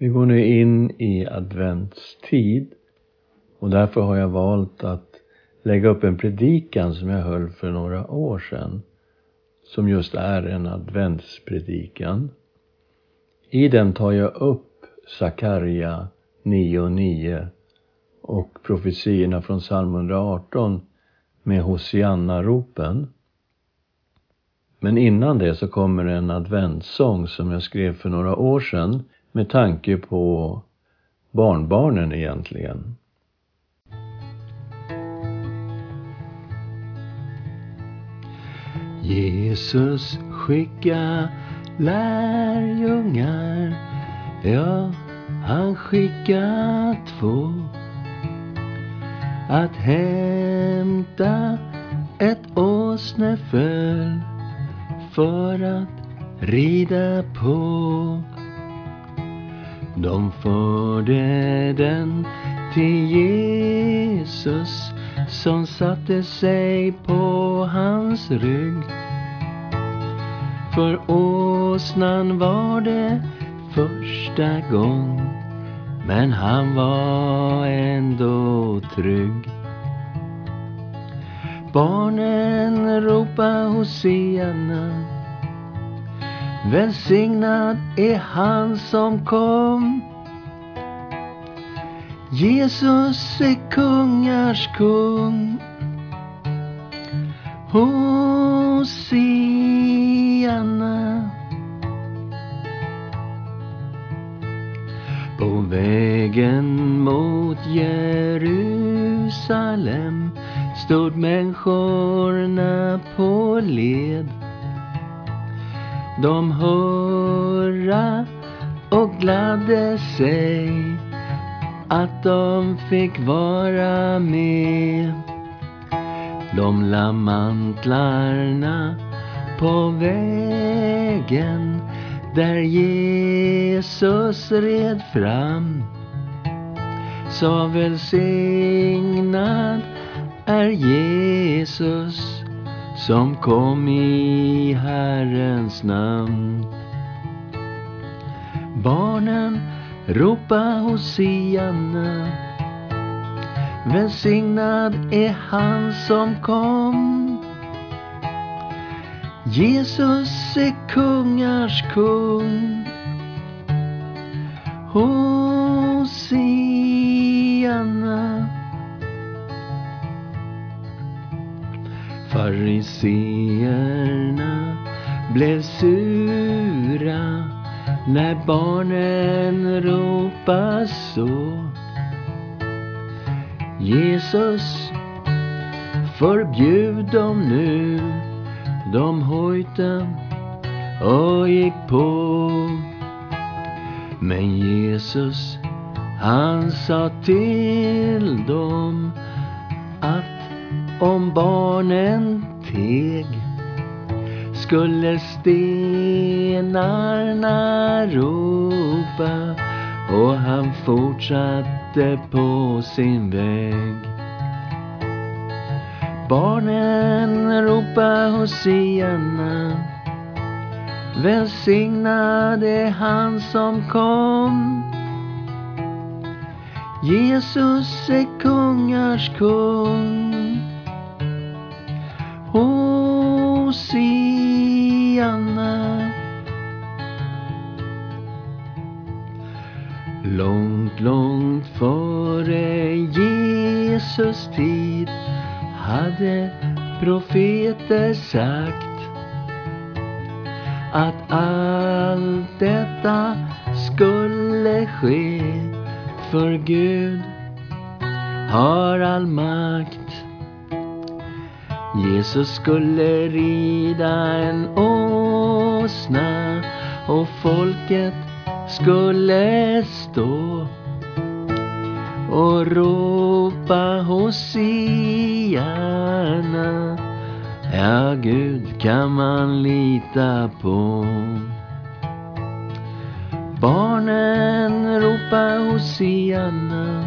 Vi går nu in i adventstid och därför har jag valt att lägga upp en predikan som jag höll för några år sedan som just är en adventspredikan. I den tar jag upp Sakarja 9.9 och profetiorna från psalm 118 med Hosianna-ropen. Men innan det så kommer en adventssång som jag skrev för några år sedan med tanke på barnbarnen egentligen. Jesus skicka lärjungar, ja, han skicka två att hämta ett åsneföl för att rida på. De förde den till Jesus som satte sig på hans rygg. För åsnan var det första gång men han var ändå trygg. Barnen ropa Hosianna Välsignad är han som kom. Jesus är kungars kung. Hosianna de hurra och gladde sig att de fick vara med. De la mantlarna på vägen där Jesus red fram. Sa välsignad är Jesus som kom i Herrens namn. Barnen ropa Hosianna. Välsignad är han som kom. Jesus är kungars kung. Hosianna. Fariseerna blev sura när barnen ropa så. Jesus, förbjud dem nu. De hojta och gick på. Men Jesus, han sa till dem att om barnen teg skulle stenarna ropa och han fortsatte på sin väg. Barnen ropa Hosianna Välsignad är han som kom Jesus är kungars kung Jesus tid hade profeter sagt att allt detta skulle ske för Gud. Har all makt. Jesus skulle rida en åsna och folket skulle stå och ropa Hosianna. Ja, Gud kan man lita på. Barnen ropa Hosianna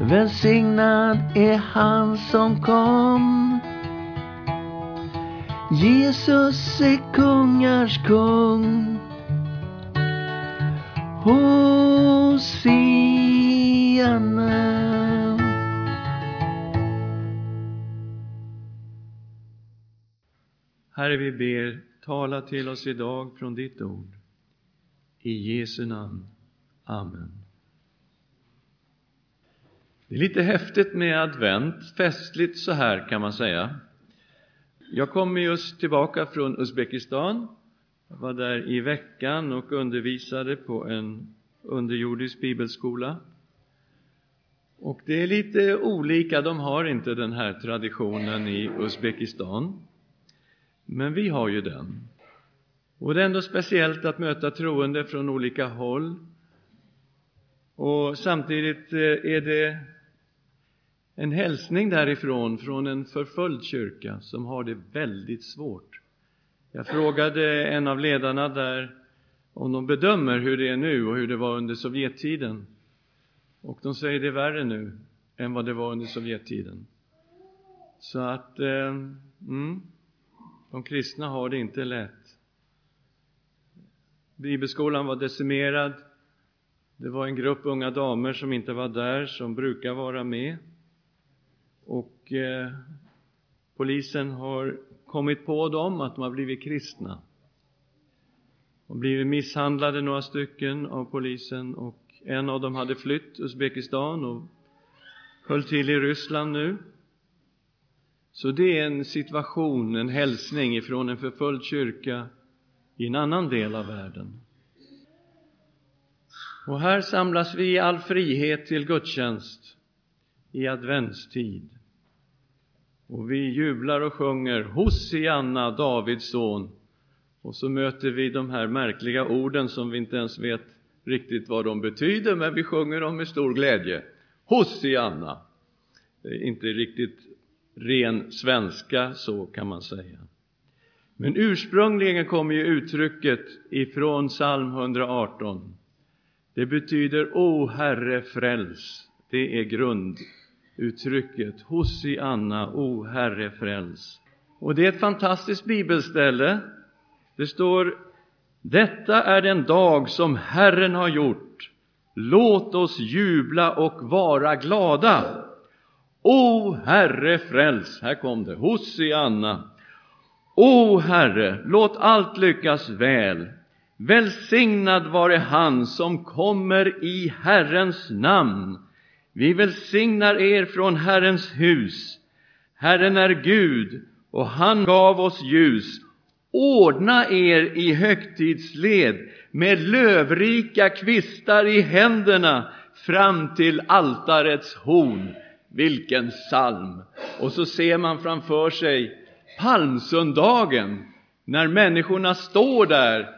Välsignad är han som kom. Jesus är kungars kung. Hosianna. Herre, vi ber, tala till oss idag från ditt ord. I Jesu namn. Amen. Det är lite häftigt med advent, festligt så här kan man säga. Jag kommer just tillbaka från Uzbekistan. Jag var där i veckan och undervisade på en underjordisk bibelskola. Och det är lite olika, de har inte den här traditionen i Uzbekistan. Men vi har ju den. Och det är ändå speciellt att möta troende från olika håll. Och samtidigt eh, är det en hälsning därifrån, från en förföljd kyrka som har det väldigt svårt. Jag frågade en av ledarna där om de bedömer hur det är nu och hur det var under Sovjettiden. Och de säger det är värre nu än vad det var under Sovjettiden. Så att, eh, mm, de kristna har det inte lätt. Bibelskolan var decimerad. Det var en grupp unga damer som inte var där, som brukar vara med. Och eh, polisen har kommit på dem att de har blivit kristna. Och blivit misshandlade några stycken av polisen och en av dem hade flytt Uzbekistan och höll till i Ryssland nu. Så det är en situation, en hälsning ifrån en förföljd kyrka i en annan del av världen. Och här samlas vi i all frihet till gudstjänst i adventstid. Och vi jublar och sjunger Hosianna, Davids son. Och så möter vi de här märkliga orden som vi inte ens vet riktigt vad de betyder, men vi sjunger dem med stor glädje. Hosianna. Det är inte riktigt ren svenska, så kan man säga. Men ursprungligen kommer ju uttrycket ifrån psalm 118. Det betyder O Herre, fräls. Det är grunduttrycket. Hosianna, O Herre, fräls. Och det är ett fantastiskt bibelställe. Det står detta är den dag som Herren har gjort. Låt oss jubla och vara glada. O Herre, fräls! Här kom det. Hosianna. O Herre, låt allt lyckas väl. Välsignad vare han som kommer i Herrens namn. Vi välsignar er från Herrens hus. Herren är Gud, och han gav oss ljus. Ordna er i högtidsled med lövrika kvistar i händerna fram till altarets horn. Vilken psalm! Och så ser man framför sig palmsöndagen, när människorna står där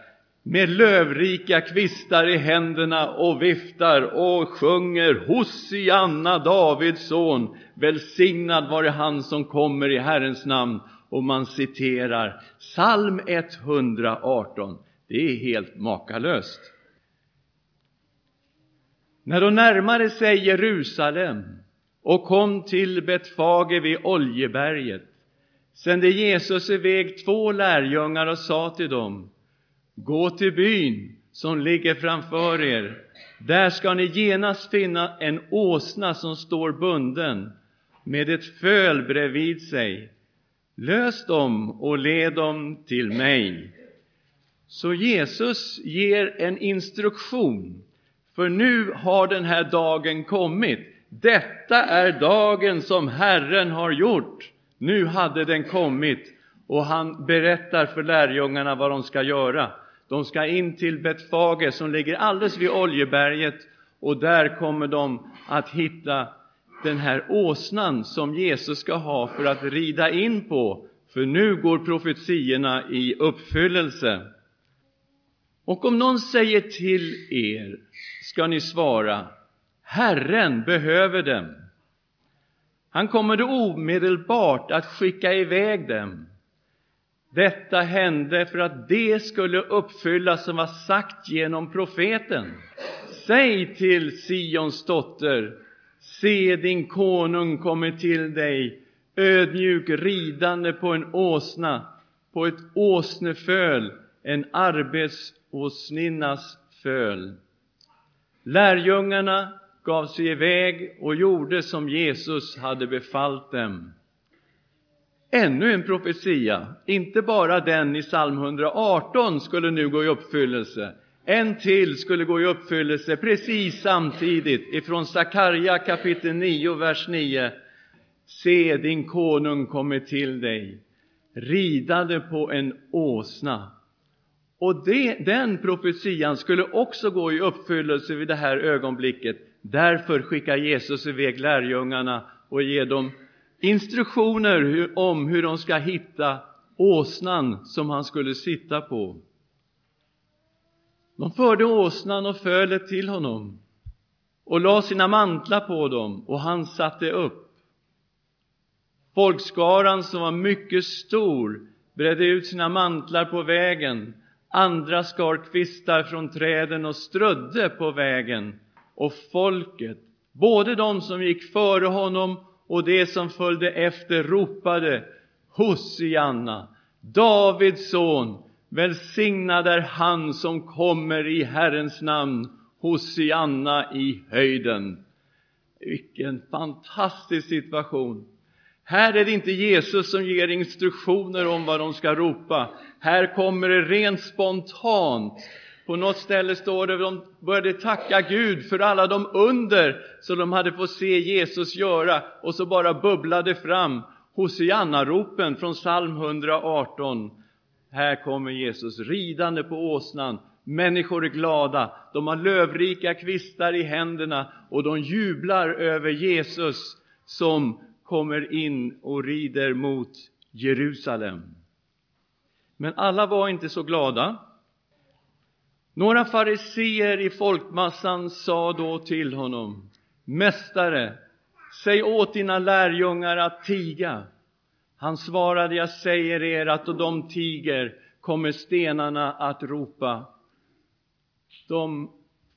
med lövrika kvistar i händerna och viftar och sjunger Hosianna, Davids son, välsignad vare han som kommer i Herrens namn. Och man citerar psalm 118. Det är helt makalöst. När de närmade sig Jerusalem och kom till Betfage vid Oljeberget sände Jesus iväg två lärjungar och sa till dem Gå till byn som ligger framför er. Där ska ni genast finna en åsna som står bunden med ett föl bredvid sig. Lös dem och led dem till mig. Så Jesus ger en instruktion, för nu har den här dagen kommit. Detta är dagen som Herren har gjort. Nu hade den kommit och han berättar för lärjungarna vad de ska göra. De ska in till Betfage som ligger alldeles vid Oljeberget och där kommer de att hitta den här åsnan som Jesus ska ha för att rida in på, för nu går profetiorna i uppfyllelse. Och om någon säger till er ska ni svara Herren behöver dem. Han kommer då omedelbart att skicka iväg dem. Detta hände för att det skulle uppfyllas som var sagt genom profeten. Säg till Sions dotter, se din konung kommer till dig, ödmjuk ridande på en åsna, på ett åsneföl, en arbetsåsninnas föl. Lärjungarna gav sig iväg och gjorde som Jesus hade befallt dem. Ännu en profetia, inte bara den i psalm 118 skulle nu gå i uppfyllelse. En till skulle gå i uppfyllelse precis samtidigt ifrån Sakarja kapitel 9, vers 9. Se, din konung kommer till dig, ridande på en åsna. Och det, den profetian skulle också gå i uppfyllelse vid det här ögonblicket. Därför skickar Jesus iväg lärjungarna och ger dem instruktioner om hur de ska hitta åsnan som han skulle sitta på. De förde åsnan och fölet till honom och la sina mantlar på dem och han satte upp. Folkskaran som var mycket stor bredde ut sina mantlar på vägen. Andra skar kvistar från träden och strödde på vägen. Och folket, både de som gick före honom och de som följde efter, ropade Hosianna, Davids son, välsignad är han som kommer i Herrens namn, Hosianna i höjden. Vilken fantastisk situation! Här är det inte Jesus som ger instruktioner om vad de ska ropa. Här kommer det rent spontant. På något ställe står det att de började tacka Gud för alla de under som de hade fått se Jesus göra och så bara bubblade fram Hosianna-ropen från psalm 118. Här kommer Jesus ridande på åsnan. Människor är glada, de har lövrika kvistar i händerna och de jublar över Jesus som kommer in och rider mot Jerusalem. Men alla var inte så glada. Några fariseer i folkmassan sa då till honom Mästare, säg åt dina lärjungar att tiga. Han svarade, jag säger er att då de tiger kommer stenarna att ropa. De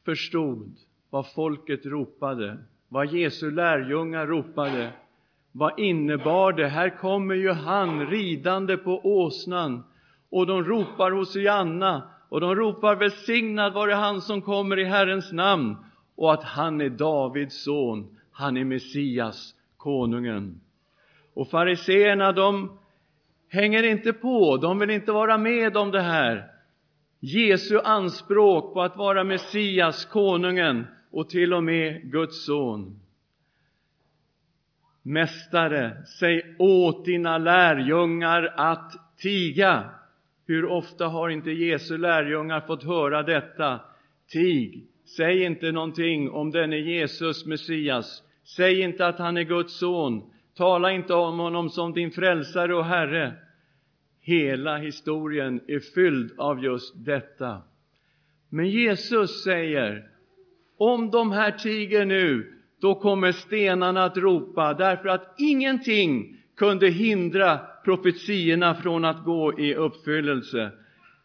förstod vad folket ropade, vad Jesu lärjungar ropade. Vad innebar det? Här kommer ju han ridande på åsnan och de ropar Hosianna och de ropar välsignad vare han som kommer i Herrens namn och att han är Davids son, han är Messias, konungen. Och fariseerna de hänger inte på, de vill inte vara med om det här. Jesu anspråk på att vara Messias, konungen och till och med Guds son. Mästare, säg åt dina lärjungar att tiga. Hur ofta har inte Jesu lärjungar fått höra detta? Tig, säg inte någonting om denne Jesus, Messias. Säg inte att han är Guds son. Tala inte om honom som din frälsare och Herre. Hela historien är fylld av just detta. Men Jesus säger, om de här tiger nu, då kommer stenarna att ropa, därför att ingenting kunde hindra profetierna från att gå i uppfyllelse.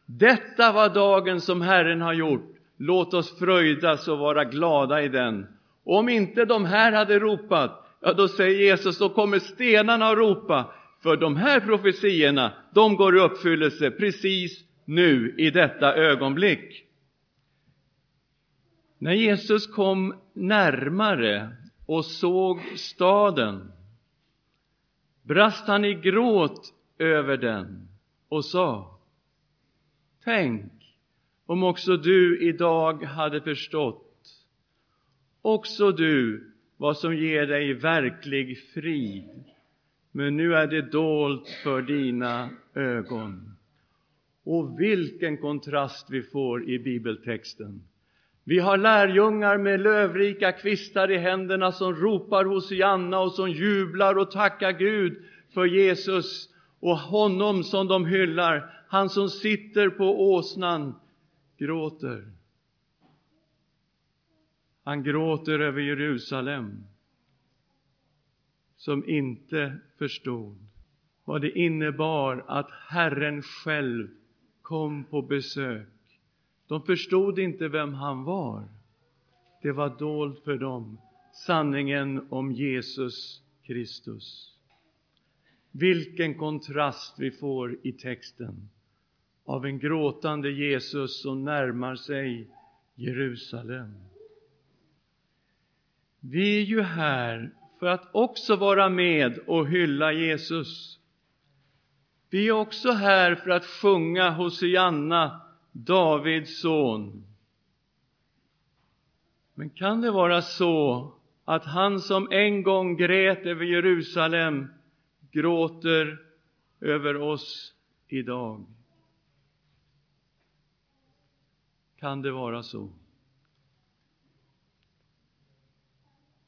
Detta var dagen som Herren har gjort. Låt oss fröjdas och vara glada i den. Om inte de här hade ropat, ja, då säger Jesus, då kommer stenarna att ropa. För de här profetierna, de går i uppfyllelse precis nu i detta ögonblick. När Jesus kom närmare och såg staden brast han i gråt över den och sa Tänk om också du idag hade förstått, också du, vad som ger dig verklig frid. Men nu är det dolt för dina ögon. Och vilken kontrast vi får i bibeltexten. Vi har lärjungar med lövrika kvistar i händerna som ropar Hosianna och som jublar och tackar Gud för Jesus och honom som de hyllar. Han som sitter på åsnan gråter. Han gråter över Jerusalem som inte förstod vad det innebar att Herren själv kom på besök de förstod inte vem han var. Det var dolt för dem, sanningen om Jesus Kristus. Vilken kontrast vi får i texten av en gråtande Jesus som närmar sig Jerusalem. Vi är ju här för att också vara med och hylla Jesus. Vi är också här för att sjunga Hosianna, Davids son. Men kan det vara så att han som en gång grät över Jerusalem gråter över oss idag? Kan det vara så?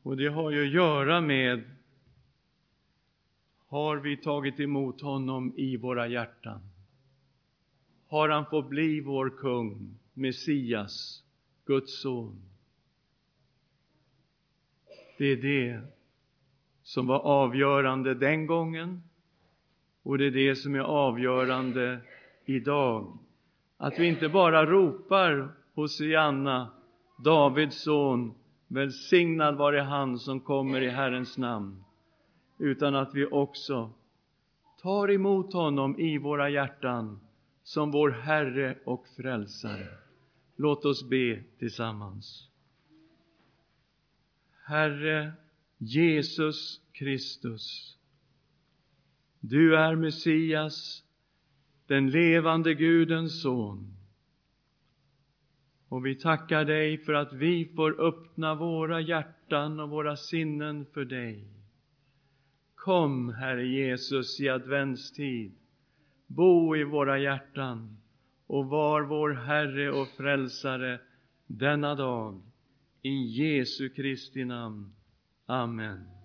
Och det har ju att göra med har vi tagit emot honom i våra hjärtan? Har han fått bli vår kung, Messias, Guds son? Det är det som var avgörande den gången och det är det som är avgörande idag. Att vi inte bara ropar Hosianna, Davids son, välsignad vare han som kommer i Herrens namn, utan att vi också tar emot honom i våra hjärtan som vår Herre och Frälsare. Låt oss be tillsammans. Herre Jesus Kristus, du är Messias, den levande Gudens son. Och vi tackar dig för att vi får öppna våra hjärtan och våra sinnen för dig. Kom, Herre Jesus, i adventstid. Bo i våra hjärtan och var vår Herre och Frälsare denna dag. I Jesu Kristi namn. Amen.